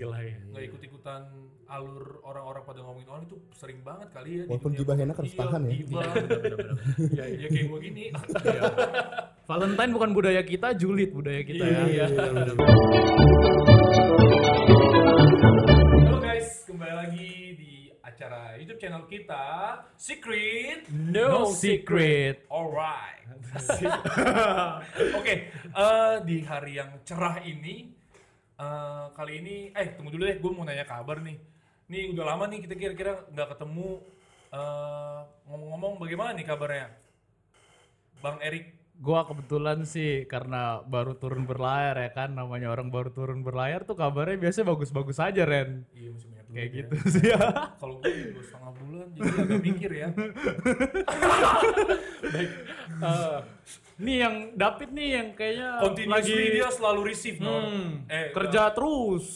Gila ya. nggak ikut-ikutan alur orang-orang pada ngomongin orang itu sering banget kali ya. di Walaupun gibah enak harus Iya, tahan ya. gibah. Iya, ya kayak gue gini. iya. Valentine bukan budaya kita, julid budaya kita ya. Iya. Iya. Halo guys, kembali lagi di acara YouTube channel kita Secret No secret. Alright. Oke, eh, di hari yang cerah ini, eh, kali ini, eh tunggu dulu deh, gue mau nanya kabar nih. Nih udah lama nih kita kira-kira nggak ketemu. Eh, Ngomong-ngomong, bagaimana nih kabarnya, Bang Erik? Gua kebetulan sih karena baru turun berlayar ya kan, namanya orang baru turun berlayar tuh kabarnya biasanya bagus-bagus aja Ren. Iya masih banyak Kayak ya. gitu sih ya. Kalau gue dua setengah bulan, jadi agak mikir ya. Baik. Eh, nih yang David nih yang kayaknya lagi dia selalu receive, Nor. hmm, Eh, kerja terus.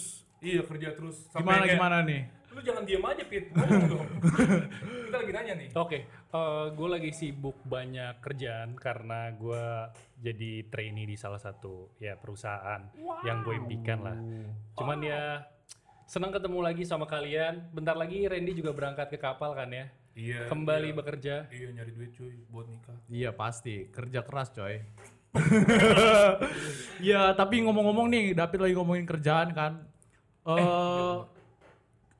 Iya kerja terus. Sampai Gimana kayak, gimana nih? Lu jangan diem aja Pit, ngomong dong. Kita lagi nanya nih. Oke, gue lagi sibuk banyak kerjaan karena gue jadi trainee di salah satu ya perusahaan yang gue impikan lah. Cuman ya senang ketemu lagi sama kalian. Bentar lagi Randy juga berangkat ke kapal kan ya? Iya. Kembali iya. bekerja. Iya nyari duit cuy buat nikah. Iya pasti, kerja keras coy. ya tapi ngomong-ngomong nih, David lagi ngomongin kerjaan kan. Eh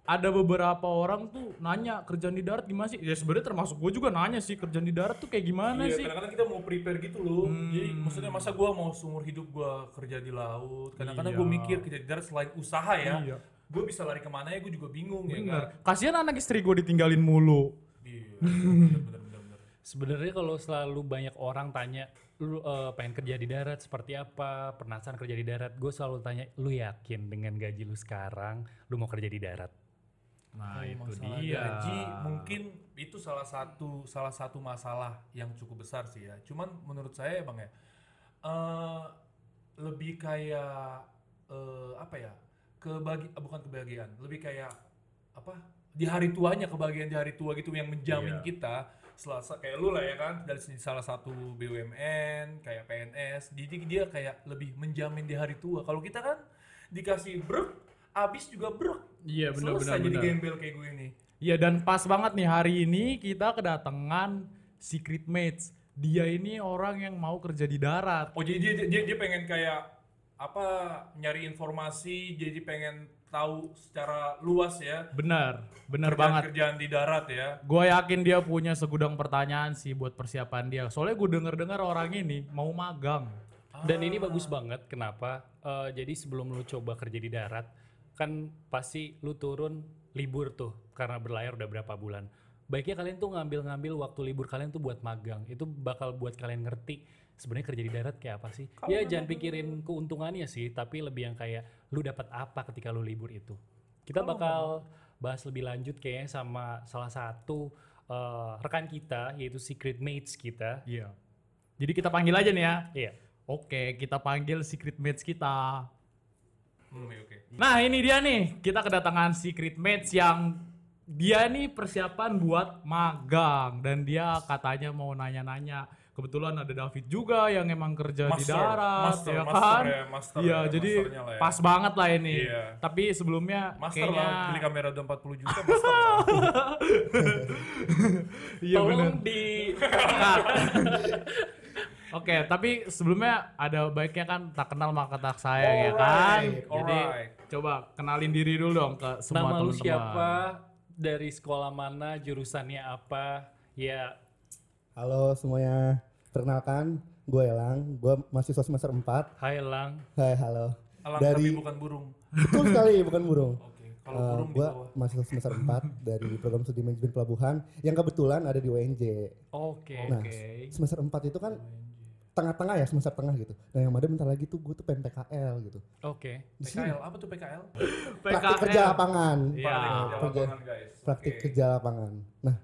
ada beberapa orang tuh nanya kerjaan di darat gimana sih? Ya sebenarnya termasuk gue juga nanya sih kerjaan di darat tuh kayak gimana iya, sih? kadang-kadang kita mau prepare gitu loh. Hmm. Jadi maksudnya masa gua mau seumur hidup gua kerja di laut. Kadang-kadang Iya. gua mikir kerja di darat selain usaha ya. Iya. Gue bisa lari ke mana ya gue juga bingung ya kan. Bener. Kasihan anak istri gue ditinggalin mulu. Sebenarnya kalau selalu banyak orang tanya, lu eh, pengen kerja di darat seperti apa, penasaran kerja di darat, gue selalu tanya, lu yakin dengan gaji lu sekarang, lu mau kerja di darat? Nah Oh, itu dia. gaji mungkin itu salah satu salah satu masalah yang cukup besar sih ya. Cuman menurut saya ya bang ya, eh, lebih kayak eh, apa ya? Kebagi bukan kebahagiaan, lebih kayak apa? Di hari tuanya kebahagiaan di hari tua gitu yang menjamin Iya. kita selasa kayak lu lah ya kan dari sini salah satu BUMN kayak PNS jadi dia kayak lebih menjamin di hari tua kalau kita kan dikasih brek abis juga brek Iya benar jadi gembel kayak gue ini Iya dan pas banget nih hari ini kita kedatangan Secret Mates. Dia ini orang yang mau kerja di darat. oh jadi dia, dia, dia pengen kayak apa nyari informasi jadi pengen tahu secara luas ya Benar, benar kerjaan- banget. kerjaan di darat ya Gue yakin dia punya segudang pertanyaan sih buat persiapan dia. Soalnya gue denger-dengar orang ini mau magang. Dan ini bagus banget, kenapa? Eh, jadi sebelum lu coba kerja di darat, kan pasti lu turun libur tuh, karena berlayar udah berapa bulan. Baiknya kalian tuh ngambil-ngambil waktu libur kalian tuh buat magang. Itu bakal buat kalian ngerti sebenarnya kerja di darat kayak apa sih. ya jangan pikirin keuntungannya sih, tapi lebih yang kayak lu dapat apa ketika lu libur itu. Kita bakal bahas lebih lanjut kayaknya sama salah satu eh, rekan kita, yaitu Secret Mates kita. Iya. Jadi kita panggil aja nih ya. Iya. Oke, kita panggil Secret Mates kita. Hmm, oke Nah ini dia nih, kita kedatangan Secret Mates yang dia nih persiapan buat magang dan dia katanya mau nanya-nanya. Kebetulan ada David juga yang emang kerja di Master, darat, master, ya master kan? ya, master Iya, ya, jadi ya. pas banget lah ini. Iya. Tapi sebelumnya master kayaknya lah beli kamera udah 40 juta master iya bener. Tolong di Oke, tapi sebelumnya ada baiknya kan tak kenal maka tak sayang ya kan. Jadi alright. coba kenalin diri dulu dong ke semua Nama lu teman-teman. siapa? Dari sekolah mana? Jurusannya apa? Ya, Halo semuanya, perkenalkan gue Elang, gue mahasiswa semester 4 hai Lang. Hai halo. Alang Dari- tapi bukan burung. Betul sekali, bukan burung. Oke kalau Eh, burung di Gue bawah. mahasiswa semester 4 dari program studi manajemen pelabuhan Yang kebetulan ada di UNJ Oke. Nah, Oke. semester 4 itu kan tengah-tengah ya, semester tengah gitu. Nah yang ada bentar lagi tuh gue tuh pengen PKL gitu. Oke. Sini, PKL apa tuh PKL Praktik kerja lapangan. Iya. Praktik kerja- lapangan, guys. Praktik Oke. kerja lapangan. Nah,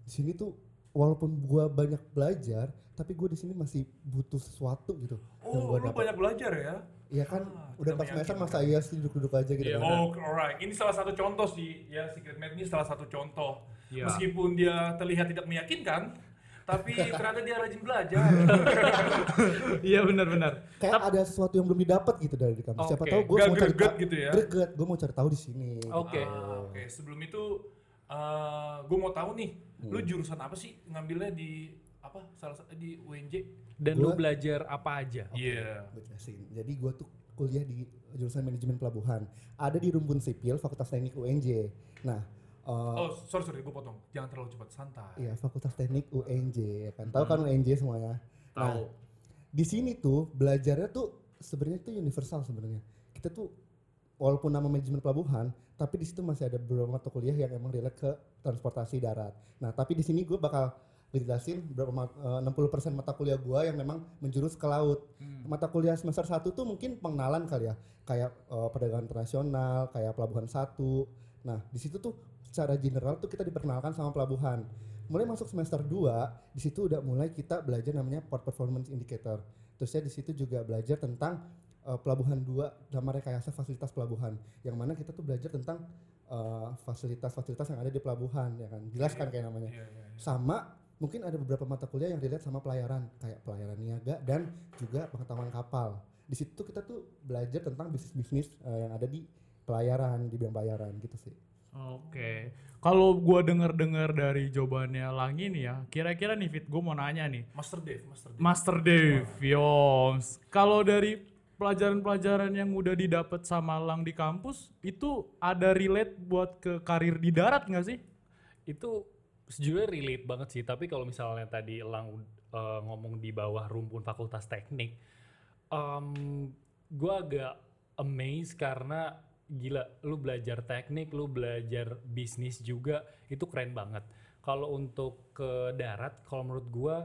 di sini tuh walaupun gue banyak belajar Tapi gue di sini masih butuh sesuatu gitu yang oh gue lu banyak belajar ya Iya kan, Ah, udah pas semester masa iya sih duduk-duduk aja gitu Iya, kan. Oh, alright. Ini salah satu contoh sih, ya Secret Mate ini salah satu contoh. Iya. Meskipun dia terlihat tidak meyakinkan, tapi ternyata dia rajin belajar. Iya benar-benar. Kayak ada sesuatu yang belum didapat gitu dari di kampus. Siapa tahu gue mau cari gitu ya? Greget, gue mau cari tahu di sini. Oke. Ah, Oke, sebelum itu gue mau tahu nih, lu Hmm. jurusan apa sih ngambilnya di apa? Salah satu di UNJ? Dan lu Gua- belajar apa aja? Iya. Gue jelasin. Jadi gue tuh kuliah di jurusan manajemen pelabuhan. Ada di Rumpun Sipil, Fakultas Teknik UNJ. Nah, eh, Oh, sorry sorry, gue potong. Jangan terlalu cepat, santai. Iya, Fakultas Teknik UNJ ya kan. Tahu kan UNJ semuanya. Nah, Tahu. di sini tuh belajarnya tuh sebenarnya tuh universal sebenarnya. Kita tuh walaupun nama manajemen pelabuhan, tapi di situ masih ada beberapa mata kuliah yang emang relate ke transportasi darat. Nah, tapi di sini gue bakal ngejelasin berapa eh, 60% mata kuliah gua yang memang menjurus ke laut. Mata kuliah semester 1 tuh mungkin pengenalan kali ya, kayak eh, perdagangan internasional, kayak pelabuhan satu. Nah, di situ tuh secara general tuh kita diperkenalkan sama pelabuhan. Mulai masuk semester 2, di situ udah mulai kita belajar namanya Port Performance Indicator. Terusnya di situ juga belajar tentang eh, pelabuhan 2 nama rekayasa fasilitas pelabuhan. Yang mana kita tuh belajar tentang eh, fasilitas-fasilitas yang ada di pelabuhan ya kan. Jelas kan kayak namanya Iya, iya. sama mungkin ada beberapa mata kuliah yang relate sama pelayaran kayak pelayaran niaga dan juga pengetahuan kapal di situ kita tuh belajar tentang bisnis-bisnis eh, yang ada di pelayaran di bidang pelayaran gitu sih Oke. Kalau gua denger-dengar dari jawabannya Langi nih ya, kira-kira nih Fit, gua mau nanya nih. Master Dave, Master Dave. Master Dave, Yoms. Kalau dari pelajaran-pelajaran yang udah didapat sama Lang di kampus, itu ada relate buat ke karir di darat nggak sih? Itu sejujurnya relate banget sih, tapi kalau misalnya tadi Elang uh, ngomong di bawah rumpun fakultas teknik, um, gue agak amazed karena gila, lu belajar teknik, lu belajar bisnis juga, itu keren banget. Kalau untuk ke darat, kalau menurut gue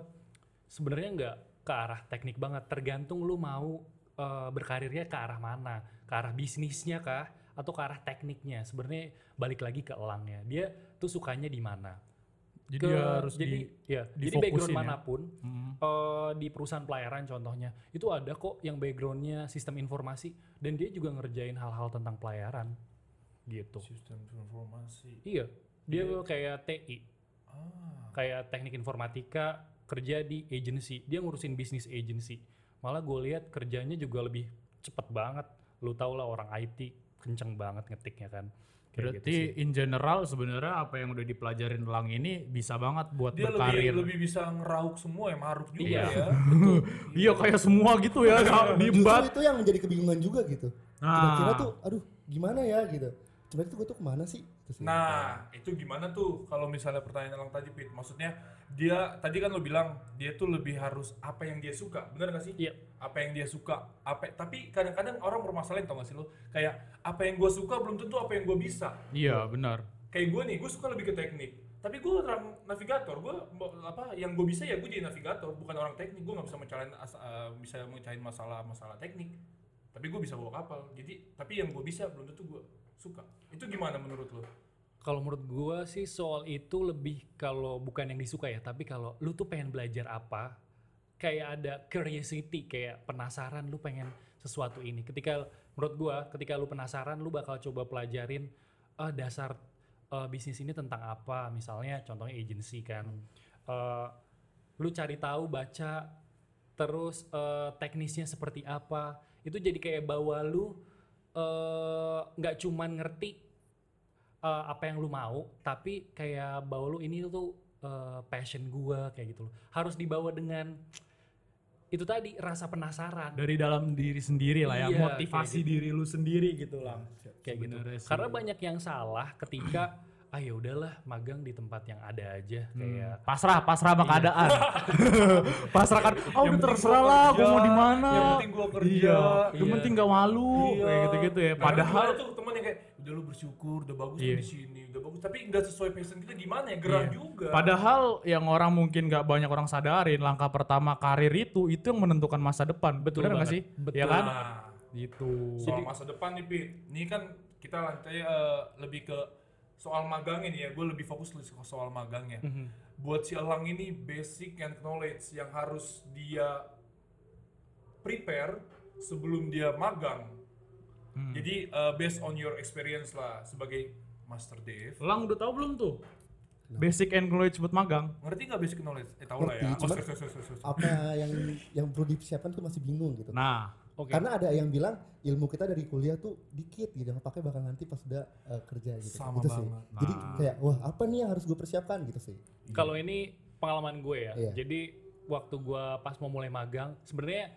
sebenarnya nggak ke arah teknik banget, tergantung lu mau uh, berkarirnya ke arah mana, ke arah bisnisnya kah, atau ke arah tekniknya. Sebenarnya balik lagi ke elangnya, dia tuh sukanya di mana. Jadi Ke- harus jadi di ya, jadi background ya. mana pun Hmm. eh, di perusahaan pelayaran contohnya itu ada kok yang backgroundnya sistem informasi dan dia juga ngerjain hal-hal tentang pelayaran gitu. Sistem informasi. Iya, dia kayak TI, Ah. kayak teknik informatika kerja di agency, dia ngurusin bisnis agency. Malah gue lihat kerjanya juga lebih cepet banget. Lu tau lah orang IT kenceng banget ngetiknya kan. Kayak gitu Berarti sih. in general sebenarnya apa yang udah dipelajarin Lang ini bisa banget buat Dia berkarir. lebih lebih bisa ngerauk semua ya, maruk juga Iya. ya. Iya kayak semua gitu ya, diembat. justru itu yang menjadi kebingungan juga gitu Nah. kira-kira tuh aduh gimana ya gitu sebenarnya tuh gue tuh ke mana sih Gitu. Nah, itu gimana tuh kalau misalnya pertanyaan Elang tadi, Pit? Maksudnya dia tadi kan lo bilang dia tuh lebih harus apa yang dia suka, bener gak sih? Iya. Apa yang dia suka, apa? Tapi kadang-kadang orang bermasalahin tau gak sih lo? Kayak apa yang gue suka belum tentu apa yang gue bisa. Iya benar. Kayak gue nih, gue suka lebih ke teknik. Tapi gue orang navigator, gue apa yang gue bisa ya gue jadi navigator, bukan orang teknik. Gue nggak bisa mencalain as- eh, bisa mecahin masalah-masalah teknik. Tapi gue bisa bawa kapal. Jadi tapi yang gue bisa belum tentu gue suka. Itu gimana menurut lo? Kalau menurut gua sih soal itu lebih kalau bukan yang disuka ya, tapi kalau lu tuh pengen belajar apa, kayak ada curiosity, kayak penasaran lu pengen sesuatu ini. Ketika menurut gua, ketika lu penasaran, lu bakal coba pelajarin eh, dasar eh, bisnis ini tentang apa. Misalnya contohnya agency kan. Eh, lu cari tahu, baca, terus eh, teknisnya seperti apa. Itu jadi kayak bawa lu eh, nggak cuman ngerti eh, apa yang lu mau, tapi kayak bawa lu ini tuh eh, passion gua kayak gitu loh. Harus dibawa dengan itu tadi rasa penasaran Dari dalam diri sendiri lah ya, Iya, motivasi kayak diri lu sendiri gitu lah. kayak gitu. Sih. Karena banyak yang salah ketika ah ya udahlah magang di tempat yang ada aja kayak Pasrah, pasrah sama keadaan. pasrah kan, oh udah terserah lah, gue mau di mana. yang penting gua kerja. Iya, yang Iya. penting gak malu, kayak gitu-gitu ya. Nah, Padahal ada tuh teman yang kayak udah lu bersyukur, udah bagus Iya. di sini, udah bagus. Tapi nggak sesuai passion kita gimana ya? Gerah Iya. juga. Padahal yang orang mungkin gak banyak orang sadarin langkah pertama karir itu itu yang menentukan masa depan. Betul Bener nggak sih? Betul. Ya kan? Nah, Gitu. soal masa depan nih, Pit. Ini kan kita lantai eh, lebih ke soal magang ini ya. Gue lebih fokus ke soal magangnya. Mhm. Buat si Elang ini basic and knowledge yang harus dia prepare sebelum dia magang. Hmm. Jadi eh, based on your experience lah sebagai Master Dave. Lang udah tahu belum tuh? basic and knowledge buat magang. Ngerti nggak basic knowledge? Eh tahu lah ya. Oh, cuman- sorry, sorry, sorry, sorry. Apa yang yang perlu dipersiapkan tuh masih bingung gitu. Nah, Oke. Karena ada yang bilang ilmu kita dari kuliah tuh dikit gitu, pakai bakal nanti pas udah eh, kerja gitu. Sama Gitu sih. banget. Jadi Nah. kayak wah apa nih yang harus gue persiapkan gitu sih. Kalau ini pengalaman gue ya. Iya. Jadi waktu gue pas mau mulai magang, sebenarnya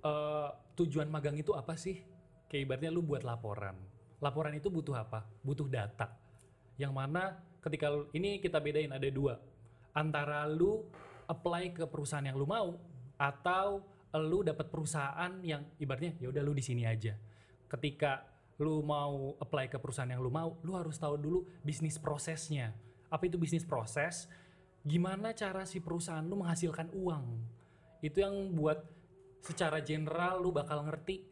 eh, tujuan magang itu apa sih? Kayak ibaratnya lu buat laporan. Laporan itu butuh apa? Butuh data. Yang mana ketika lu- ini kita bedain ada dua. Antara lu apply ke perusahaan yang lu mau atau lu dapat perusahaan yang ibaratnya ya udah lu di sini aja. Ketika lu mau apply ke perusahaan yang lu mau, lu harus tahu dulu bisnis prosesnya. Apa itu bisnis proses? Gimana cara si perusahaan lu menghasilkan uang? Itu yang buat secara general lu bakal ngerti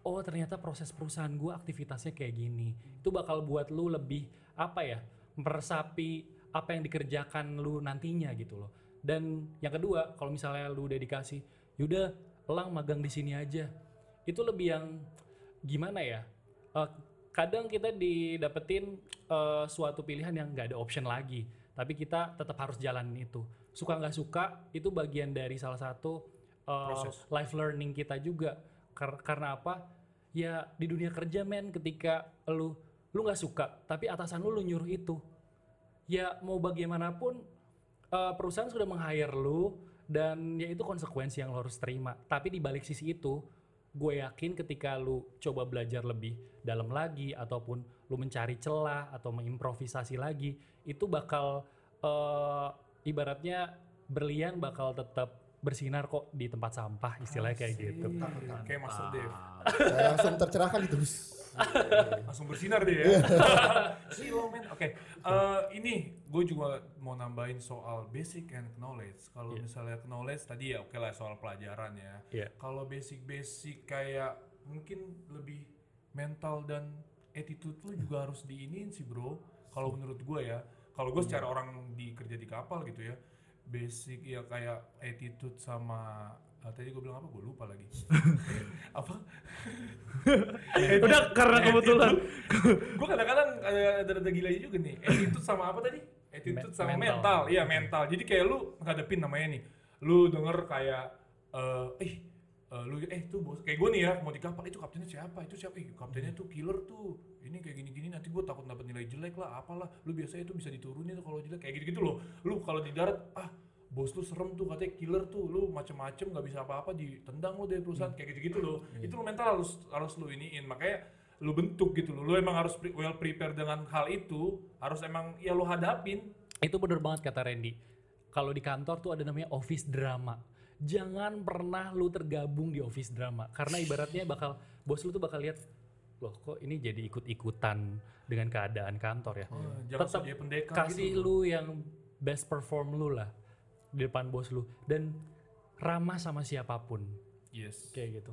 oh ternyata proses perusahaan gua aktivitasnya kayak gini. Itu bakal buat lu lebih apa ya? meresapi apa yang dikerjakan lu nantinya gitu loh. Dan yang kedua, kalau misalnya lu udah dikasih, yaudah elang magang di sini aja. Itu lebih yang gimana ya? Eh, kadang kita didapetin eh, suatu pilihan yang nggak ada option lagi, tapi kita tetap harus jalanin itu. Suka nggak suka itu bagian dari salah satu Proses. life learning kita juga. Kar- karena apa? Ya di dunia kerja men, ketika lu lu nggak suka, tapi atasan lu lu nyuruh itu, ya mau bagaimanapun eh, perusahaan sudah meng-hire lu dan ya itu konsekuensi yang lo harus terima. Tapi di balik sisi itu, gue yakin ketika lu coba belajar lebih dalam lagi ataupun lu mencari celah atau mengimprovisasi lagi, itu bakal eh, ibaratnya berlian bakal tetap bersinar kok di tempat sampah istilahnya kayak gitu. Kayak Master Dev. Saya langsung tercerahkan gitu. Hus. Langsung bersinar dia ya. Silo men. Oke. Eh, ini gue juga mau nambahin soal basic and knowledge. Kalau Iya. misalnya knowledge tadi ya oke lah soal pelajaran ya. Iya. Kalau basic-basic kayak mungkin lebih mental dan attitude lu juga harus diinin sih bro. Kalau menurut gue ya. Kalau gue secara orang di kerja di kapal gitu ya. Basic ya kayak attitude sama ah, tadi gue bilang apa? Gue lupa lagi. apa? udah karena kebetulan. gue kadang-kadang ada ada ada gilanya juga nih. Attitude sama apa tadi? Attitude sama mental. mental. Iya mental. Jadi kayak lu ngadepin namanya nih. Lu denger kayak eh eh eh, lu eh tuh bos kayak gue nih ya mau di kapal itu kaptennya siapa? Itu siapa? Eh kaptennya tuh killer tuh. Ini kayak gini-gini nanti gue takut dapat nilai jelek lah apalah. Lu biasanya tuh bisa diturunin kalau jelek. Kayak gitu-gitu loh. Lu kalau di darat ah bos lu serem tuh katanya killer tuh. Lu macem-macem nggak bisa apa-apa ditendang lu dari perusahaan. Kayak gitu-gitu loh. Itu lu mental harus harus lu iniin. Makanya lu bentuk gitu loh. Lu emang harus pre- well prepare dengan hal itu. Harus emang ya lu hadapin. Itu bener banget kata Randy. Kalau di kantor tuh ada namanya office drama. Jangan pernah lu tergabung di office drama. Karena ibaratnya bakal bos lu tuh bakal lihat loh kok ini jadi ikut-ikutan dengan keadaan kantor ya. jangan Tetap jadi pendekar kasih gitu lu yang best perform lu lah di depan bos lu. Dan ramah sama siapa pun. Yes. Kayak gitu.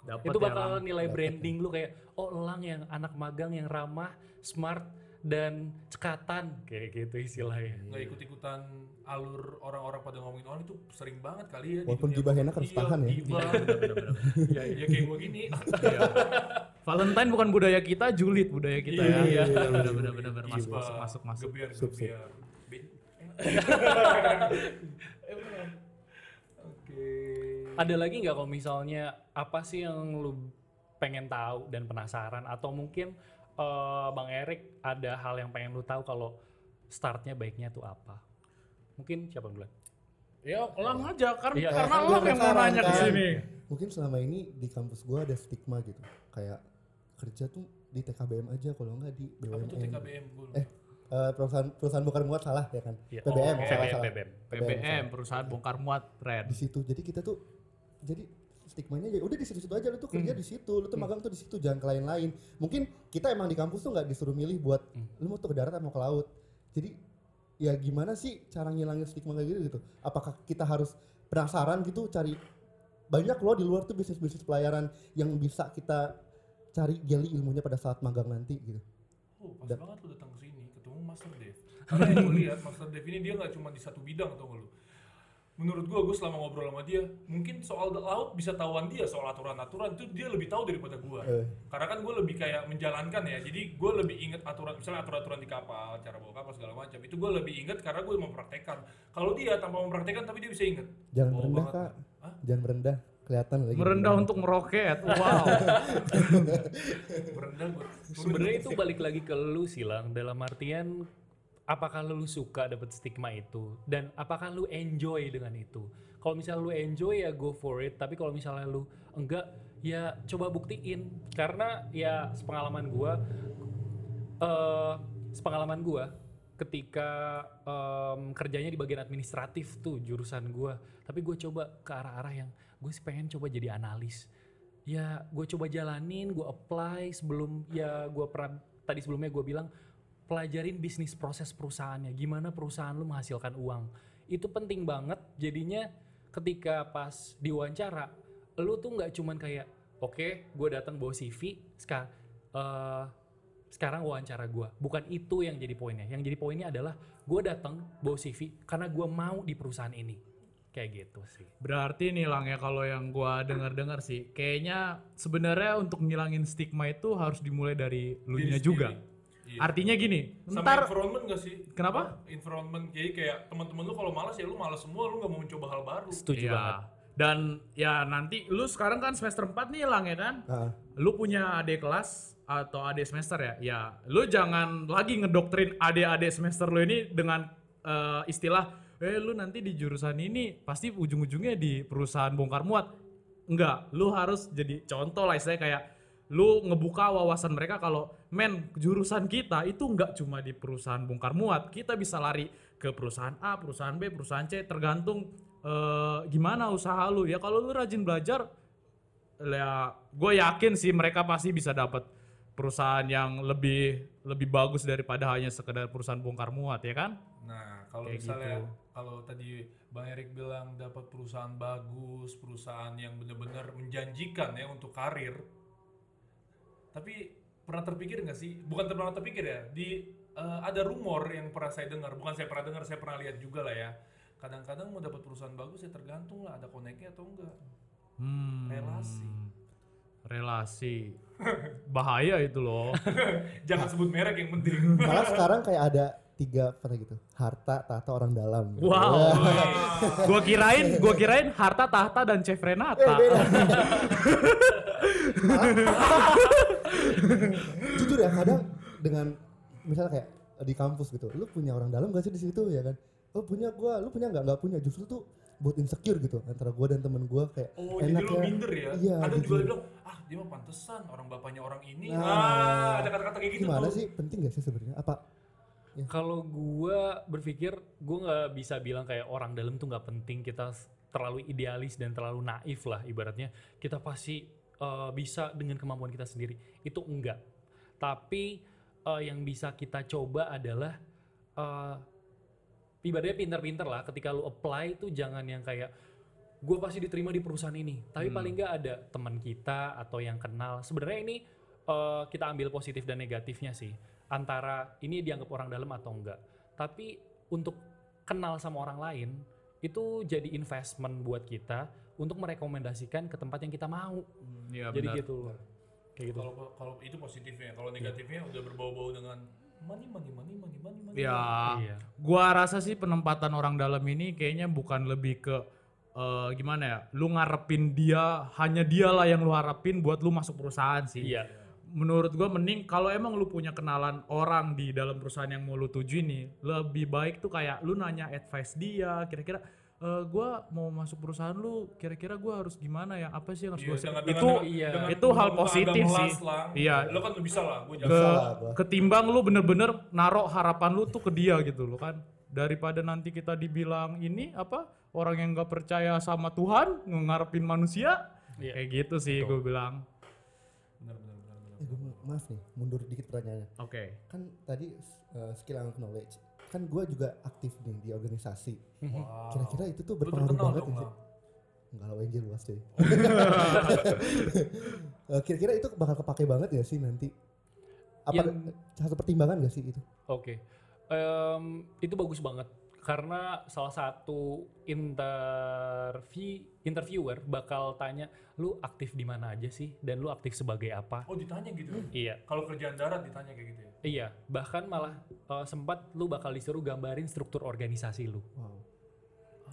Dapet itu ya, bakal Lang. nilai branding lu kayak oh elang yang anak magang yang ramah, smart dan cekatan. Kayak gitu istilahnya. nggak ikut-ikutan alur orang-orang pada ngomongin orang itu sering banget kali ya. Di Walaupun dunia gibah enak harus Iya, tahan ya. gibah. Iya, ya kayak gue gini. Valentine bukan budaya kita, julid budaya kita ya. Iya, Iya, benar benar. Masuk masuk masuk masuk. gebiar gebiar Eh, Ada lagi nggak kalau misalnya apa sih yang lu pengen tahu dan penasaran atau mungkin eh, Bang Erik ada hal yang pengen lu tahu kalau startnya baiknya tuh apa? Mungkin siapa duluan? Ya, elang aja Iya, karena kan elang gua yang mau nanya ke kan. sini. Mungkin selama ini di kampus gua ada stigma gitu. Kayak kerja tuh di TKBM aja kalau nggak di apa BUMN. tuh TKBM gue Eh, eh, perusahaan perusahaan bukan muat salah ya kan? Iya. PBM, Oh, salah PBM, salah. PBM. PBM, perusahaan bongkar muat, red. Di situ. Jadi kita tuh jadi stigmanya ya udah di situ-situ aja lu tuh kerja Hmm. di situ, lu tuh magang tuh di situ, jangan ke lain-lain. Mungkin kita emang di kampus tuh nggak disuruh milih buat Hmm. lu mau tuh ke darat atau mau ke laut. Jadi ya gimana sih cara ngilangin stigma kayak gitu gitu? Apakah kita harus penasaran gitu cari banyak loh di luar tuh bisnis-bisnis pelayaran yang bisa kita cari gali ilmunya pada saat magang nanti gitu. Oh, pas Dan- banget lu datang ke sini ketemu Master Dev. Karena yang gue lihat Master Dev ini dia nggak cuma di satu bidang tau gak lu. menurut gua gua selama ngobrol sama dia mungkin soal laut bisa tahuan dia soal aturan-aturan itu dia lebih tahu daripada gua Eh. karena kan gua lebih kayak menjalankan ya jadi gua lebih inget aturan misalnya aturan-aturan di kapal cara bawa kapal segala macam itu gua lebih inget karena gua mempraktekkan kalau dia tanpa mempraktekkan tapi dia bisa inget Jangan Bawa merendah banget. kak. Hah? Jangan merendah. Kelihatan lagi. Merendah untuk meroket. Wow. merendah gua Sebenarnya itu balik lagi ke lu silang dalam artian apakah lu suka dapet stigma itu? Dan apakah lu enjoy dengan itu. Kalau misalnya lu enjoy ya go for it, tapi kalau misalnya lu enggak ya coba buktiin. Karena ya sepengalaman gua eh sepengalaman gua ketika em, kerjanya di bagian administratif tuh jurusan gua. Tapi gue coba ke arah-arah yang gue sih pengen coba jadi analis. Ya gue coba jalanin gue apply sebelum ya gue pernah tadi sebelumnya gue bilang pelajarin bisnis proses perusahaannya. Gimana perusahaan lu menghasilkan uang. Itu penting banget. Jadinya ketika pas diwawancara lu tuh nggak cuman kayak oke gue datang bawa CV sekarang sekarang wawancara gue bukan itu yang jadi poinnya. Yang jadi poinnya adalah gue datang bawa CV karena gue mau di perusahaan ini. Kayak gitu sih. Berarti nih Lang ya kalau yang gua dengar-dengar sih, kayaknya sebenarnya untuk ngilangin stigma itu harus dimulai dari lu juga. Iya. Artinya gini, sama ntar environment gak sih? Kenapa? Apa? Environment jadi kayak teman-teman lu kalau malas ya lu malas semua, lu nggak mau mencoba hal baru. setuju Iya. banget Dan ya nanti lu sekarang kan semester 4 nih Lang ya kan? Ah, Lu punya adik kelas atau adik semester ya? Ya, lu jangan lagi ngedoktrin adik-adik semester lu ini dengan eh, istilah eh lu nanti di jurusan ini pasti ujung-ujungnya di perusahaan bongkar muat. Enggak, lu harus jadi contoh lah istilahnya kayak lu ngebuka wawasan mereka kalau men jurusan kita itu enggak cuma di perusahaan bongkar muat kita bisa lari ke perusahaan A perusahaan B perusahaan C tergantung eh, gimana usaha lu ya kalau lu rajin belajar ya gue yakin sih mereka pasti bisa dapat perusahaan yang lebih lebih bagus daripada hanya sekedar perusahaan bongkar muat ya kan Nah, kalau Kayak misalnya gitu. kalau tadi Bang Erik bilang dapat perusahaan bagus, perusahaan yang benar-benar menjanjikan ya untuk karir. Tapi pernah terpikir nggak sih? Bukan pernah terpikir ya. Di eh, ada rumor yang pernah saya dengar, bukan saya pernah dengar, saya pernah lihat juga lah ya. Kadang-kadang mau dapat perusahaan bagus ya tergantung lah ada koneknya atau enggak. hmm, Relasi. relasi bahaya itu loh Jangan sebut merek yang penting. malah sekarang kayak ada tiga apa gitu. Harta, tahta orang dalam. gitu. wow gua kirain gua kirain harta tahta dan chef Renata Jujur ya kadang dengan misalnya kayak di kampus gitu, lu punya orang dalam gak sih di situ ya kan? Oh punya gua, lu punya nggak? Nggak punya. Justru tuh buat insecure gitu antara gua dan temen gua kayak Oh, jadi lu enaknya. minder ya? Iya, Kadang juga jujur. dia bilang, ah dia mah pantesan orang bapaknya orang ini. Nah, ah, ada kata-kata kayak gitu Gimana tuh. sih? Penting gak sih sebenarnya? Apa? Kalau gua berpikir gua nggak bisa bilang kayak orang dalam tuh nggak penting kita terlalu idealis dan terlalu naif lah ibaratnya kita pasti eh, bisa dengan kemampuan kita sendiri. Itu enggak. Tapi eh, yang bisa kita coba adalah eh, ibaratnya pinter-pinter lah ketika lu apply tuh jangan yang kayak gue pasti diterima di perusahaan ini. Tapi paling nggak ada teman kita atau yang kenal. Sebenarnya ini eh, kita ambil positif dan negatifnya sih. Antara ini dianggap orang dalam atau enggak. Tapi untuk kenal sama orang lain itu jadi investment buat kita untuk merekomendasikan ke tempat yang kita mau Iya jadi benar. gitu loh kayak gitu Kalau kalau itu positifnya, kalau negatifnya udah berbau-bau dengan money money money money money money. Ya, Iya. gua rasa sih penempatan orang dalam ini kayaknya bukan lebih ke eh, gimana ya, lu ngarepin dia, hanya dialah yang lu harapin buat lu masuk perusahaan sih. iya Menurut gua mending kalau emang lu punya kenalan orang di dalam perusahaan yang mau lu tuju ini, lebih baik tuh kayak lu nanya advice dia, kira-kira eh gua mau masuk perusahaan lu, kira-kira gua harus gimana ya? Apa sih yang harus Iya, gua dengan- itu dengan- iya. dengan itu hal positif sih. lah. Iya. Lo kan bisa lah, gue ke ketimbang lu bener-bener narok harapan lu tuh ke dia gitu loh kan daripada nanti kita dibilang ini apa orang yang nggak percaya sama Tuhan ngarepin manusia Iya. kayak gitu sih gue bilang Benar benar benar benar. Eh, maaf nih, mundur dikit pertanyaannya. oke Kan tadi uh, skill and knowledge. Kan gua juga aktif nih di organisasi. Wow. Kira-kira itu tuh berpengaruh banget dong, sih? Enggak lah, WNJ luas cuy. Eh, Kira-kira itu bakal kepake banget gak sih nanti? Apa Yang- satu pertimbangan gak sih itu? Oke, Em, itu bagus banget karena salah satu interview interviewer bakal tanya lu aktif di mana aja sih dan lu aktif sebagai apa Oh ditanya gitu. iya Kalau kerjaan darat ditanya kayak gitu ya. iya bahkan malah eh, sempat lu bakal disuruh gambarin struktur organisasi lu Wow.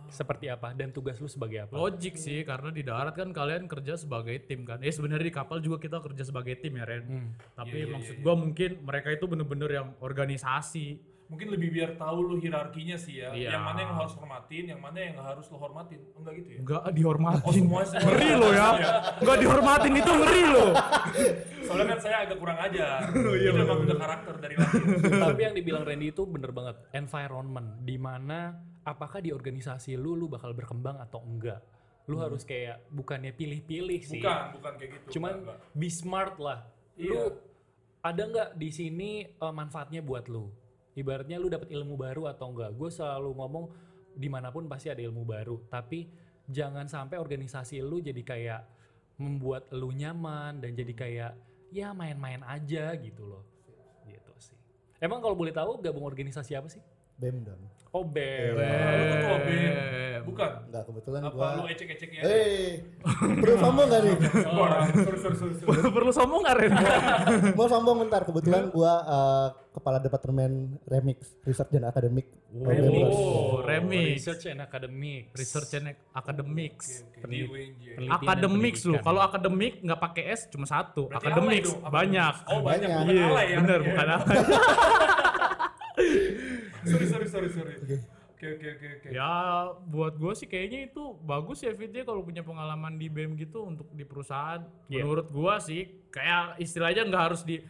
seperti apa dan tugas lu sebagai apa Logik sih karena di darat kan kalian kerja sebagai tim kan. Ya sebenarnya di kapal juga kita kerja sebagai tim ya Ren. Hmm. Tapi Iya, iya, maksud iya, gua mungkin mereka itu bener-bener yang organisasi. Mungkin lebih biar tahu lu hierarkinya sih ya. Iya. Yang mana yang harus hormatin, yang mana yang nggak harus lu hormatin. Enggak gitu ya? Enggak dihormatin. Oh semua semua. ngeri lo ya. Enggak dihormatin itu ngeri lo. Soalnya kan saya agak kurang aja. Oh, iya, itu emang udah karakter dari lahir. tapi yang dibilang Randy itu bener banget environment di mana apakah di organisasi lu lu bakal berkembang atau enggak lu harus kayak bukannya pilih-pilih sih Bukan, bukan kayak gitu. cuman Enggak, be smart lah Iya. lu ada nggak di sini eh, manfaatnya buat lu ibaratnya lu dapat ilmu baru atau enggak gue selalu ngomong di mana pun pasti ada ilmu baru. Tapi jangan sampai organisasi lu jadi kayak membuat lu nyaman dan jadi kayak ya main-main aja gitu loh. Gitu sih. Emang kalau boleh tahu gabung organisasi apa sih BEM dong. oh BEM Lu ketua BEM. Bem. Bukan. Enggak kebetulan Apa gua lu ecek-ecek ya? Eh, perlu sombong gak nih? Wah, sorry, sorry, sorry, sorry. Perlu sombong nggak Ren? Mau sombong bentar, kebetulan gua eh, kepala departemen remix, research dan akademik. Remix. Oh, remix. research and academic Research and academics. Dan Akademics lu. Kalau akademik nggak pakai S cuma satu. Berarti dong, banyak. Oh banyak, Banyak. bukan Iya, alay ya? bener Iya. bukan alay. Sorry, sorry, sorry, sorry. Oke, oke, oke, oke. Ya buat gue sih kayaknya itu bagus ya Fit ya kalau punya pengalaman di BEM gitu untuk di perusahaan. Iya. Menurut gua sih kayak istilahnya nggak harus di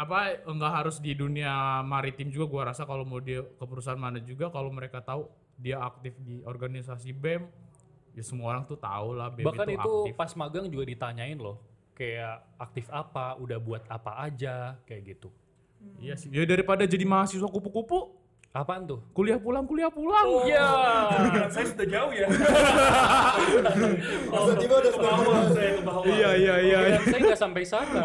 apa nggak harus di dunia maritim juga gua rasa kalau mau dia ke perusahaan mana juga kalau mereka tahu dia aktif di organisasi BEM ya semua orang tuh tahu lah BEM bahkan itu, itu aktif. pas magang juga ditanyain loh kayak aktif apa udah buat apa aja kayak gitu Iya sih. Ya daripada jadi mahasiswa kupu-kupu, apaan tuh kuliah pulang kuliah pulang. Oh. ya Pikiran saya sudah jauh ya. Maksud Jibo udah Ke bawah saya ke bawah. Iya iya iya. Saya nggak sampai sana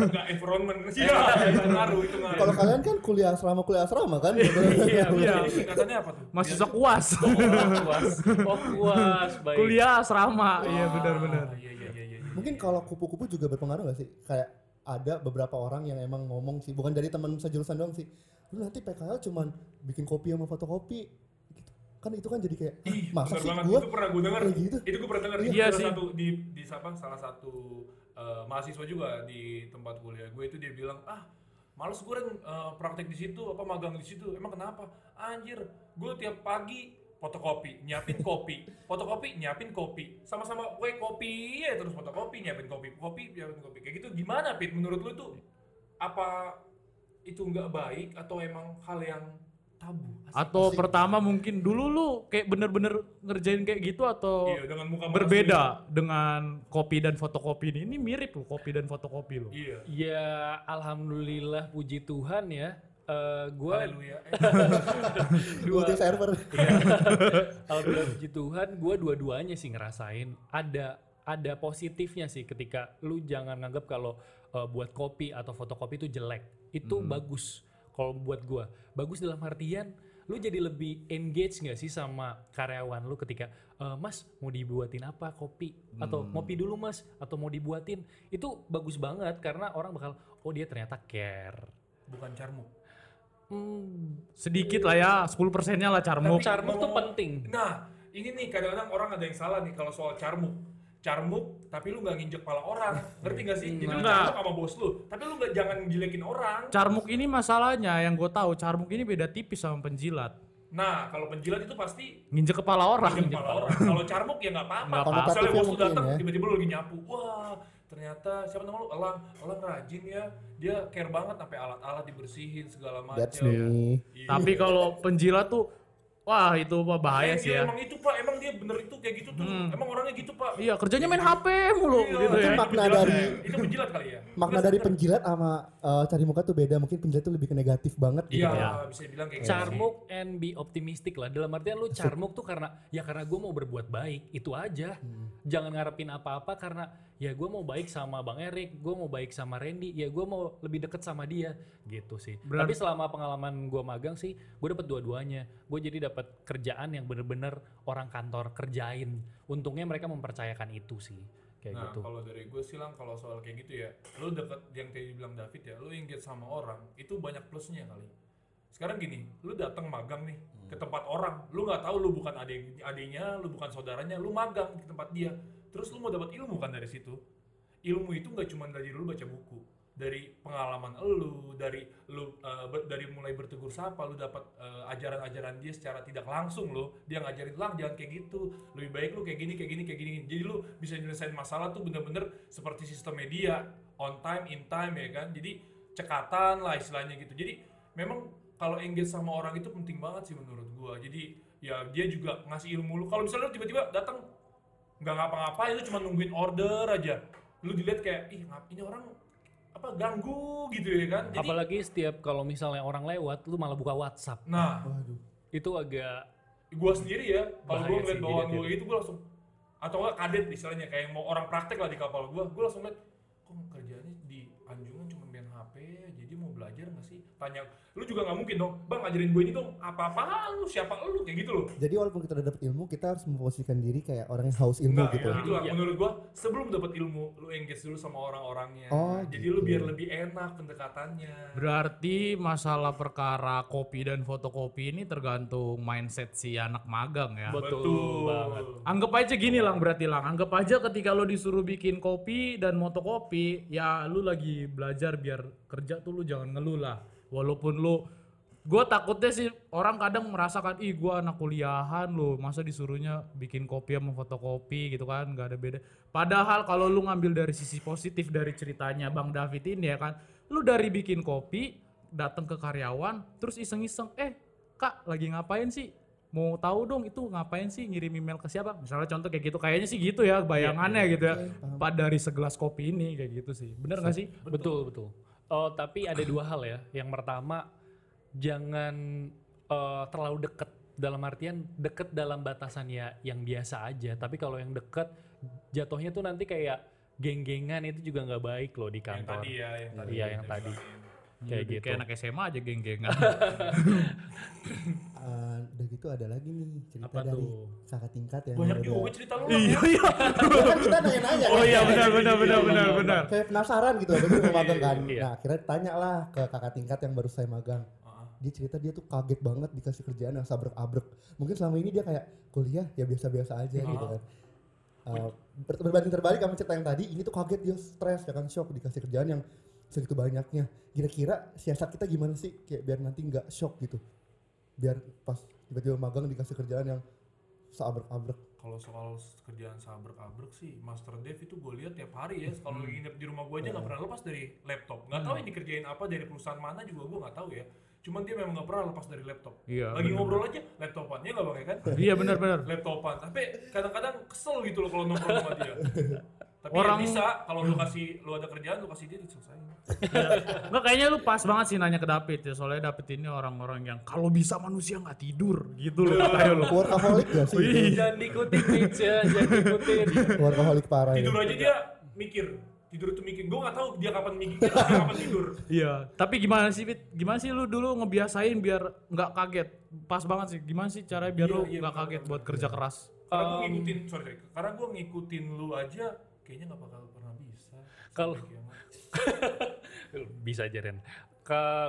Enggak environment. Iya, itu ngaruh, itu ngaruh. Kalau kalian kan kuliah asrama kuliah asrama kan? Iya, iya. Jadi singkatannya apa tuh? Mahasiswa kuas. kuas oh kuas baik kuliah asrama. Iya benar-benar. Ah, Iya, iya, iya, iya. Mungkin kalau kupu-kupu juga berpengaruh gak sih? Kayak ada beberapa orang yang emang ngomong sih, bukan dari teman sejurusan doang sih. Lu nanti PKL cuman bikin kopi sama fotokopi gitu. Kan itu kan jadi kayak, Ih, "Ah, masa bener sih banget. gua itu pernah gue denger. gitu? Itu gue pernah denger. Iya salah sih. Satu, di di siapa? Salah satu eh, mahasiswa juga di tempat kuliah gue itu dia bilang, ah males gue Ren, eh, praktek di situ apa magang di situ emang kenapa anjir gue tiap pagi fotokopi nyiapin kopi fotokopi nyiapin kopi sama-sama gue kopi ya terus fotokopi nyiapin kopi kopi nyiapin kopi kayak gitu gimana pit menurut lu itu apa itu nggak baik atau emang hal yang tabu Asik. Atau pertama mungkin dulu lu kayak bener-bener ngerjain kayak gitu atau iya dengan muka berbeda dengan kopi dan fotokopi ini. Ini mirip loh kopi dan fotokopi lo. iya ya alhamdulillah puji Tuhan ya Eh gua Haleluya. Eh, dua server. Alhamdulillah puji Tuhan, gue dua-duanya sih ngerasain ada ada positifnya sih ketika lu jangan nganggap kalau uh, buat kopi atau fotokopi itu jelek. Itu bagus kalau buat gua. Bagus dalam artian lu jadi lebih engage nggak sih sama karyawan lu ketika "Eh, Mas mau dibuatin apa kopi atau ngopi dulu Mas atau mau dibuatin. Itu bagus banget karena orang bakal oh dia ternyata care. bukan carmuk Hmm, Sedikit lah ya, 10 persennya lah carmuk. Tapi- carmuk tuh penting. Nah, ini nih kadang-kadang orang ada yang salah nih kalau soal carmuk. Carmuk, tapi lu nggak nginjek pala orang. Ngerti gak sih? Jadi lu Nah. carmuk sama bos lu, tapi lu nggak jangan jelekin orang. Carmuk ini masalahnya yang gue tahu carmuk ini beda tipis sama penjilat. Nah, kalau penjilat itu pasti Nginjek kepala orang. nginjek kepala orang. Kalau carmuk ya nggak apa-apa. Misalnya bos lu datang, ya. tiba-tiba lu lagi nyapu. Wah, ternyata siapa nama lu? Elang. Elang rajin ya. Dia care banget sampai alat-alat dibersihin segala macam. That's me. Iya. Tapi kalau penjilat tuh, wah itu mah bahaya Eh, sih ya. dia Emang itu pak, emang dia bener itu kayak gitu tuh. Emang orangnya gitu pak. Iya kerjanya main HP mulu Iya, gitu Itu ya. makna dari- ya. itu penjilat kali ya. Makna dari penjilat sama eh, cari muka tuh beda. Mungkin penjilat tuh lebih ke negatif banget gitu. Iya, Iya. bisa dibilang kayak gitu. Carmuk and be optimistic lah. Dalam artian lu carmuk tuh karena ya karena gue mau berbuat baik itu aja. Jangan ngarepin apa-apa karena ya gue mau baik sama bang Erik gue mau baik sama Randy ya gue mau lebih deket sama dia gitu sih. Berarti- tapi selama pengalaman gue magang sih gue dapet dua-duanya. Gue jadi dapat kerjaan yang bener-bener orang kantor kerjain. Untungnya mereka mempercayakan itu sih kayak nah, gitu. kalau dari gue sih lang kalau soal kayak gitu ya, lu deket yang tadi bilang David ya, lu engage sama orang itu banyak plusnya kali. Sekarang gini, lu datang magang nih ke tempat orang, lu nggak tahu lu bukan adik adiknya, lu bukan saudaranya, lu magang di tempat dia. Terus lu mau dapat ilmu kan dari situ. Ilmu itu nggak cuma dari lu baca buku, dari pengalaman lu, dari lu uh, dari mulai bertegur sapa, lu dapat uh, ajaran-ajaran dia secara tidak langsung lo, dia ngajarin lang jangan kayak gitu, lebih baik lu kayak gini, kayak gini, kayak gini. Jadi lu bisa nyelesain masalah tuh bener-bener seperti sistem media, on time, in time ya kan. Jadi cekatan lah istilahnya gitu. Jadi memang kalau engage sama orang itu penting banget sih menurut gua. Jadi ya dia juga ngasih ilmu lu. Kalau misalnya lu tiba-tiba datang nggak ngapa-ngapain lu cuma nungguin order aja. Lu dilihat kayak ih ngap ini orang apa ganggu gitu ya kan? Jadi apalagi setiap kalau misalnya orang lewat lu malah buka WhatsApp. Nah. Waduh. itu agak gua sendiri ya kalau gua ngeliat bawaan jadi gua itu gua langsung atau enggak kadet istilahnya kayak mau orang praktek lah di kapal gua gua langsung liat tanya lu juga nggak mungkin dong bang ajarin gue ini dong apa apa lu siapa lu kayak gitu loh Jadi walaupun kita udah dapet ilmu, kita harus memposisikan diri kayak orang yang haus ilmu Nah, gitu. ya, itulah Iya. menurut gua sebelum dapat ilmu lu engage dulu sama orang-orangnya Oh, jadi gitu. lu biar lebih enak pendekatannya Berarti masalah perkara kopi dan fotokopi ini tergantung mindset si anak magang ya. betul, banget Anggap aja gini lang berarti lang. Anggap aja ketika lo disuruh bikin kopi dan motokopi, ya lu lagi belajar biar kerja tuh lu jangan ngeluh lah. Walaupun lu gue takutnya sih orang kadang merasakan ih gua anak kuliahan lo masa disuruhnya bikin kopi sama fotokopi gitu kan nggak ada beda. Padahal kalau lu ngambil dari sisi positif dari ceritanya bang David ini ya kan lu dari bikin kopi datang ke karyawan terus iseng-iseng eh kak lagi ngapain sih? Mau tahu dong itu ngapain sih ngirim email ke siapa? Misalnya contoh kayak gitu kayaknya sih gitu ya bayangannya gitu ya. Pak dari segelas kopi ini kayak gitu sih. Bener gak sih? Betul betul. Oh tapi ada dua hal ya. Yang pertama jangan eh, terlalu deket dalam artian deket dalam batasan ya yang biasa aja. Tapi kalau yang deket jatuhnya tuh nanti kayak geng-gengan itu juga nggak baik loh di yang kantor. tadi ya yang tadi Iya yang tadi. Kayak gitu. kayak anak SMA aja geng-gengan. Eh, udah gitu ada lagi nih cerita Apa dari tuh? kakak tingkat yang banyak juga cerita lu iya iya. Ya kan kita nanya-nanya. Oh kan? iya benar benar benar benar benar. Kayak penasaran gitu ada mau magang kan. Iya. nah akhirnya tanya lah ke kakak tingkat yang baru saya magang. Ah, dia cerita dia tuh kaget banget dikasih kerjaan yang sabrek-abrek. Mungkin selama ini dia kayak kuliah ya biasa-biasa aja gitu kan. Uh, ber- berbanding terbalik sama cerita yang tadi ini tuh kaget dia stres ya kan shock. Dikasih kerjaan yang segitu banyaknya. Kira-kira siasat kita gimana sih? Kayak biar nanti nggak shock gitu. Biar pas tiba-tiba magang dikasih kerjaan yang sabrek-abrek kalau soal kerjaan sabrek-abrek sih Master Dev itu gue lihat tiap hari ya. Kalau lagi nginep di rumah gue aja nggak pernah lepas dari laptop. Nggak tahu yang dikerjain apa dari perusahaan mana juga gue nggak tahu ya. Cuman dia memang nggak pernah lepas dari laptop. Iya, lagi bener. ngobrol aja laptopan ya nggak bang ya kan? Iya benar benar laptopan. Tapi kadang-kadang kesel gitu loh kalau nongkrong sama dia tapi Orang- ya bisa kalau lu kasih lu ada kerjaan lu kasih dia diselesain Nggak kayaknya lu pas banget sih nanya ke David ya soalnya David ini orang-orang yang kalau bisa manusia nggak tidur gitu loh kayak lu workaholic gak sih. Jangan diikutin ya, jangan diikutin. workaholic parah ya tidur aja dia mikir tidur itu mikir gue nggak tahu dia kapan mikir dia kapan tidur Iya, tapi gimana sih Fit? Gimana sih lu dulu ngebiasain biar nggak kaget? Pas banget sih. Gimana sih caranya biar Iya, lu iya, nggak benar, kaget buat kerja keras? karena gue ngikutin sorry, sorry karena gue ngikutin lu aja kayaknya nggak bakal pernah bisa Kalau- bisa aja Ren.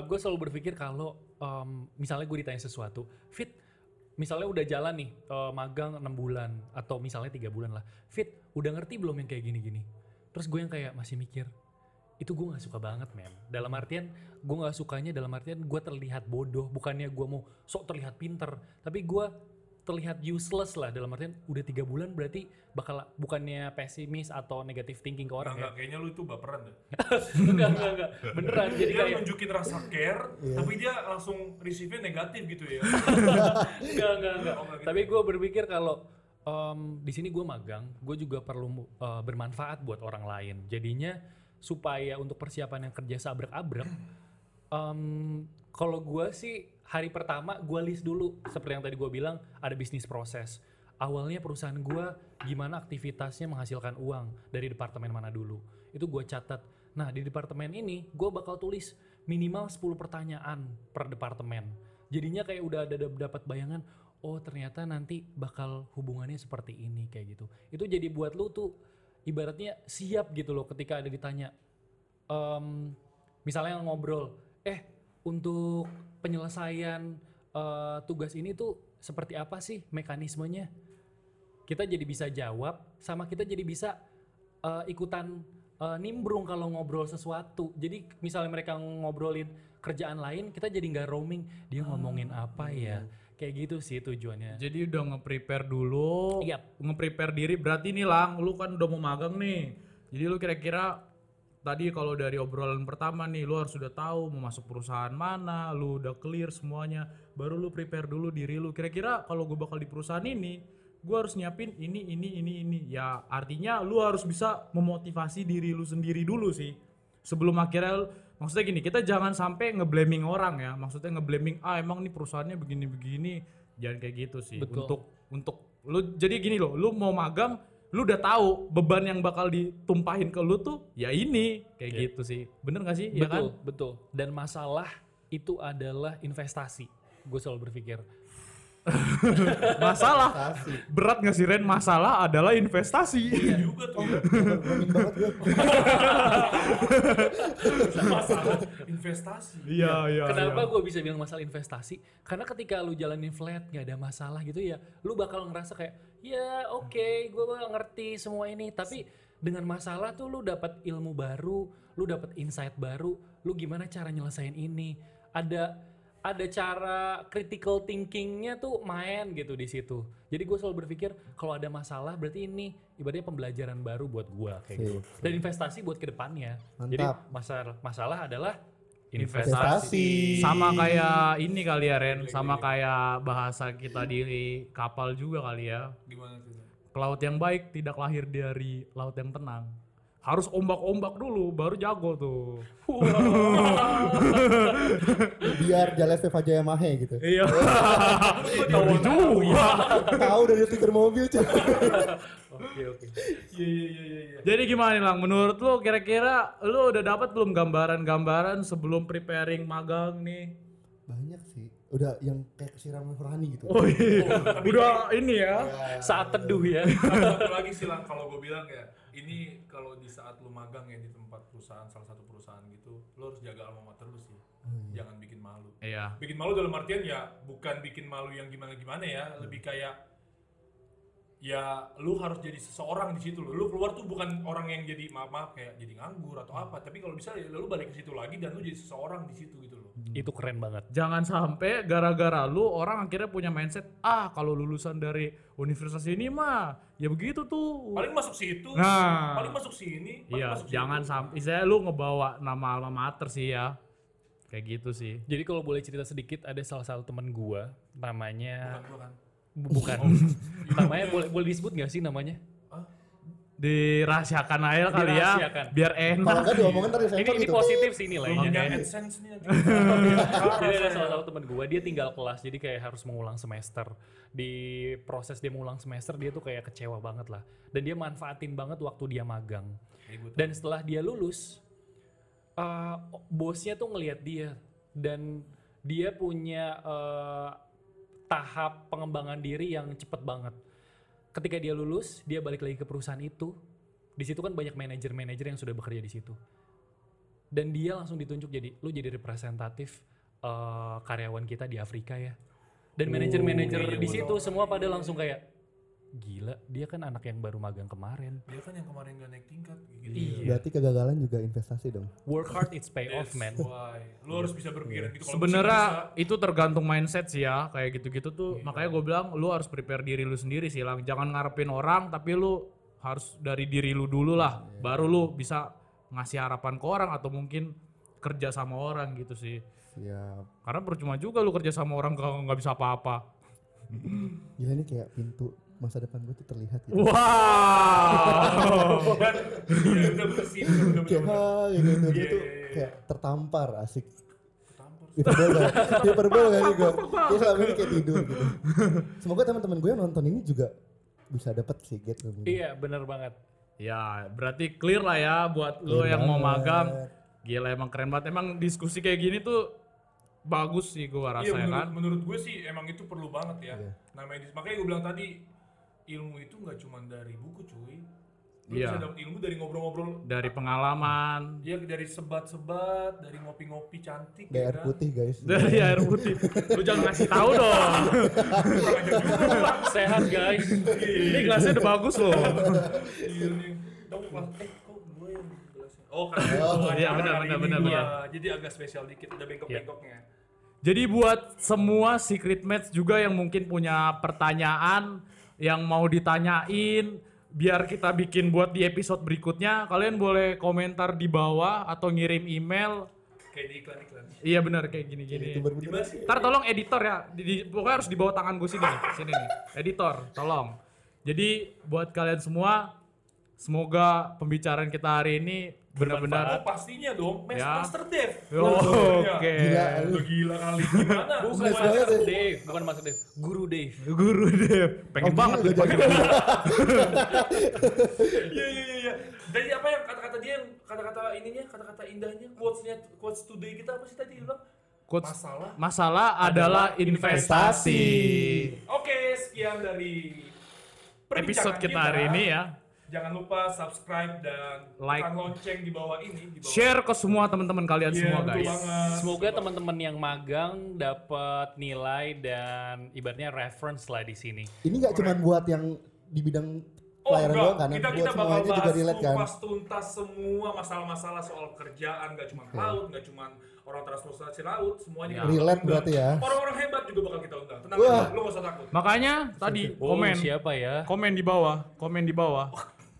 gue selalu berpikir kalau em, misalnya gue ditanya sesuatu, Fit, misalnya udah jalan nih eh, magang 6 bulan atau misalnya tiga bulan lah, Fit, udah ngerti belum yang kayak gini-gini? Terus gue yang kayak masih mikir, itu gue nggak suka banget men. Dalam artian gue nggak sukanya dalam artian gue terlihat bodoh, bukannya gue mau sok terlihat pinter, tapi gue terlihat useless lah dalam artian udah tiga bulan berarti bakal bukannya pesimis atau negative thinking ke orang Enggak, ya enggak, kayaknya lu itu baperan deh. enggak enggak enggak beneran jadi dia kayak nunjukin rasa care, tapi dia langsung receive-nya negatif gitu ya. enggak enggak enggak Oh, enggak gitu. tapi gue berpikir kalau em, di sini gue magang gue juga perlu eh, bermanfaat buat orang lain jadinya supaya untuk persiapan yang kerja sabrek-abrek em, kalau gue sih hari pertama gue list dulu seperti yang tadi gue bilang ada bisnis proses awalnya perusahaan gua gimana aktivitasnya menghasilkan uang dari departemen mana dulu. Itu gua catat. Nah, di departemen ini gua bakal tulis minimal 10 pertanyaan per departemen. Jadinya kayak udah ada dapat bayangan, oh ternyata nanti bakal hubungannya seperti ini kayak gitu. Itu jadi buat lu tuh ibaratnya siap gitu loh ketika ada ditanya em, misalnya ngobrol, eh untuk penyelesaian eh, tugas ini tuh seperti apa sih mekanismenya? Kita jadi bisa jawab, sama kita jadi bisa eh, ikutan eh, nimbrung kalau ngobrol sesuatu. Jadi misalnya mereka ngobrolin kerjaan lain, kita jadi nggak roaming. Dia ngomongin apa ya? Kayak gitu sih tujuannya. Jadi udah nge-prepare dulu, Yap. nge-prepare diri. Berarti nih lang, lu kan udah mau magang nih. Jadi lu kira-kira tadi kalau dari obrolan pertama nih, lu harus sudah tahu mau masuk perusahaan mana, lu udah clear semuanya. Baru lu prepare dulu diri lu. Kira-kira kalau gue bakal di perusahaan ini, gue harus nyiapin ini, ini, ini, ini. Ya artinya lu harus bisa memotivasi diri lu sendiri dulu sih. Sebelum akhirnya maksudnya gini kita jangan sampai ngeblaming orang ya maksudnya ngeblaming ah emang nih perusahaannya begini-begini jangan kayak gitu sih Betul. untuk untuk lu jadi gini loh lu mau magang lu udah tahu beban yang bakal ditumpahin ke lu tuh ya ini kayak gitu sih bener gak sih ya kan betul, betul. Dan masalah itu adalah investasi. Gue selalu berpikir. masalah berat gak sih Ren masalah adalah investasi juga tuh masalah investasi. iya iya Kenapa iya. gue bisa bilang masalah investasi? Karena ketika lu jalanin flat nggak ada masalah gitu ya, lu bakal ngerasa kayak ya oke, gue ngerti semua ini. Tapi dengan masalah tuh lu dapat ilmu baru, lu dapat insight baru, lu gimana cara nyelesain ini? Ada ada cara critical thinkingnya tuh main gitu di situ. Jadi gue selalu berpikir kalau ada masalah berarti ini ibaratnya pembelajaran baru buat gue kayak gitu. Sip, Dan investasi buat ke depannya. Jadi Mantap. masalah masalah adalah Investasi. sama kayak ini kali ya Ren sama kayak bahasa kita di kapal juga kali ya Gimana tuh? pelaut yang baik tidak lahir dari laut yang tenang harus ombak-ombak dulu baru jago tuh Biar jalan Veva Jayamahe gitu. iya tahu juga Tahu dari stiker mobil cuy. Oke oke. Iya iya iya iya. iya. jadi gimana nih lang menurut lu kira-kira lu udah dapat belum gambaran-gambaran sebelum preparing magang nih Banyak sih. Udah yang kayak kesiramnya Rohani gitu. oh iya udah ini ya Saat teduh ya. Satu lagi sih lang kalau gue bilang ya, ini kalau di saat lu magang ya di tempat perusahaan salah satu perusahaan gitu, lu harus jaga alma mater lu sih. Jangan bikin malu. iya Bikin malu dalam artian ya bukan bikin malu yang gimana-gimana ya, lebih kayak ya lu harus jadi seseorang di situ. Lu keluar tuh bukan orang yang jadi maaf maaf kayak jadi nganggur atau apa, tapi kalau bisa ya lu balik ke situ lagi dan lu jadi seseorang di situ gitu loh. Itu keren banget. jangan sampai gara-gara lu orang akhirnya punya mindset ah kalau lulusan dari universitas ini mah ya begitu tuh Paling masuk situ, Nah. paling masuk sini, paling iya masuk jangan sampai saya lu ngebawa nama alma mater sih ya kayak gitu sih Jadi kalau boleh cerita sedikit ada salah satu teman gua namanya Bukan gua kan. Bukan namanya boleh boleh disebut nggak sih namanya? dirahasiakan aja kali ya biar Kalau enak enggak diomongin ntar Ini ini gitu. positif sih nilainya. AdSense nih nanti. Jadi ada salah satu teman gua dia tinggal kelas jadi kayak harus mengulang semester. Di proses dia mengulang semester dia tuh kayak kecewa banget lah. Dan dia manfaatin banget waktu dia magang. Dan setelah dia lulus, uh, bosnya tuh ngelihat dia dan dia punya uh, tahap pengembangan diri yang cepet banget. Ketika dia lulus, dia balik lagi ke perusahaan itu. Di situ kan banyak manajer-manajer yang sudah bekerja di situ. Dan dia langsung ditunjuk jadi, lu jadi representatif uh, karyawan kita di Afrika ya. Dan manajer-manajer iya, di gua situ semua pada langsung kayak, gila, dia kan anak yang baru magang kemarin. Dia kan yang kemarin gak naik tingkat gitu. Iya. Berarti kegagalan juga investasi dong. Work hard, it's pay off, That's man. why. Lu harus bisa berpikiran gitu. Kalau sebenarnya itu tergantung mindset sih ya kayak gitu-gitu tuh makanya gue bilang lu harus prepare diri lu sendiri sih lang jangan ngarepin orang tapi lu harus dari diri lu dulu lah baru lu bisa ngasih harapan ke orang atau mungkin kerja sama orang gitu sih Siap. karena percuma juga lu kerja sama orang kalau nggak bisa apa-apa Gila ini kayak pintu masa depan gue tuh terlihat gitu. wow Dan iya, udah bersih, udah Kayak gitu gitu Iya, iya, iya. kayak tertampar asik. Ketampar. Hiperbol gak? Hiperbol gak nih gue? Kayak selama ini kayak tidur gitu. Semoga teman-teman gue yang nonton ini juga bisa dapet sih get Iya, bener banget. Ya, berarti clear lah ya buat lo yang mau magang. Gila emang keren banget. Emang diskusi kayak gini tuh bagus sih Iya rasa ya menurut, kan. menurut gue sih emang itu perlu banget ya. Iya. Namanya makanya gue bilang tadi ilmu itu nggak cuma dari buku cuy. Lu Iya. bisa dapat ilmu dari ngobrol-ngobrol. Dari pengalaman, Iya dari sebat-sebat, dari ngopi-ngopi cantik. Dari ya air kan? putih guys dari air putih. Lu jangan ngasih tahu dong. Sehat guys. Ini gelasnya udah bagus loh. Iya nih. Eh kok gue yang gelasnya. Oh karena Oh, iya, benar, benar, benar, benar. Jadi agak spesial dikit ada bengkok-bengkoknya. Jadi buat semua secret match juga yang mungkin punya pertanyaan yang mau ditanyain biar kita bikin buat di episode berikutnya kalian boleh komentar di bawah atau ngirim email. Kayak di iklan-iklan. iya benar kayak Gimana sih? ntar tolong editor ya. Di, di- pokoknya harus di bawah tangan gue sini nih sini nih. Editor tolong. Jadi buat kalian semua semoga pembicaraan kita hari ini Oh benar-benar pastinya dong, Mas Ya. Master Dev. Oh, oke Gila, Udah gila kali gimana? Bukan Master ya. Dave, bukan Master Dave. Guru Dave. guru deh pengen Oh, banget gila, dipanggil jadi- guru. Iya iya iya iya. Dari apa yang kata-kata dia yang kata-kata ininya, kata-kata indahnya, quotes-nya quotes today kita apa sih tadi dia bilang? Quotes- Masalah. masalah adalah investasi. Oke, sekian dari Episode perbincangan kita hari ini ya. Jangan lupa subscribe dan Like. tekan lonceng di bawah ini. Di bawah. Share ke semua teman-teman kalian Iya, semua guys. banget. Semoga teman-teman yang magang dapat nilai dan ibaratnya reference lah di sini. ini nggak cuma buat yang di bidang Oh pelayaran enggak, doang kan kita, buat kita bakal semuanya juga bahas relate kan tuntas tuntas semua masalah-masalah soal kerjaan, gak cuma laut, gak cuma orang transportasi laut, semuanya kita Relate undang. berarti ya. Orang-orang hebat juga bakal kita undang. Tenang Wah. aja, lu gak usah takut. Makanya tadi Oh, komen siapa ya? komen di bawah, komen di bawah.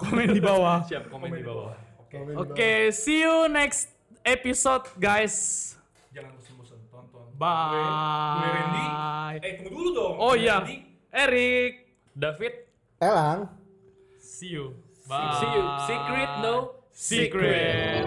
Komen di bawah. Siap komen di bawah. Oke. Oke, see you next episode guys. Jangan bosan-bosan tonton. Bye. Gue, Randy. Eh tunggu dulu dong. Oh iya. Erik. David, Elang See you. Bye. see you. Secret no Secret.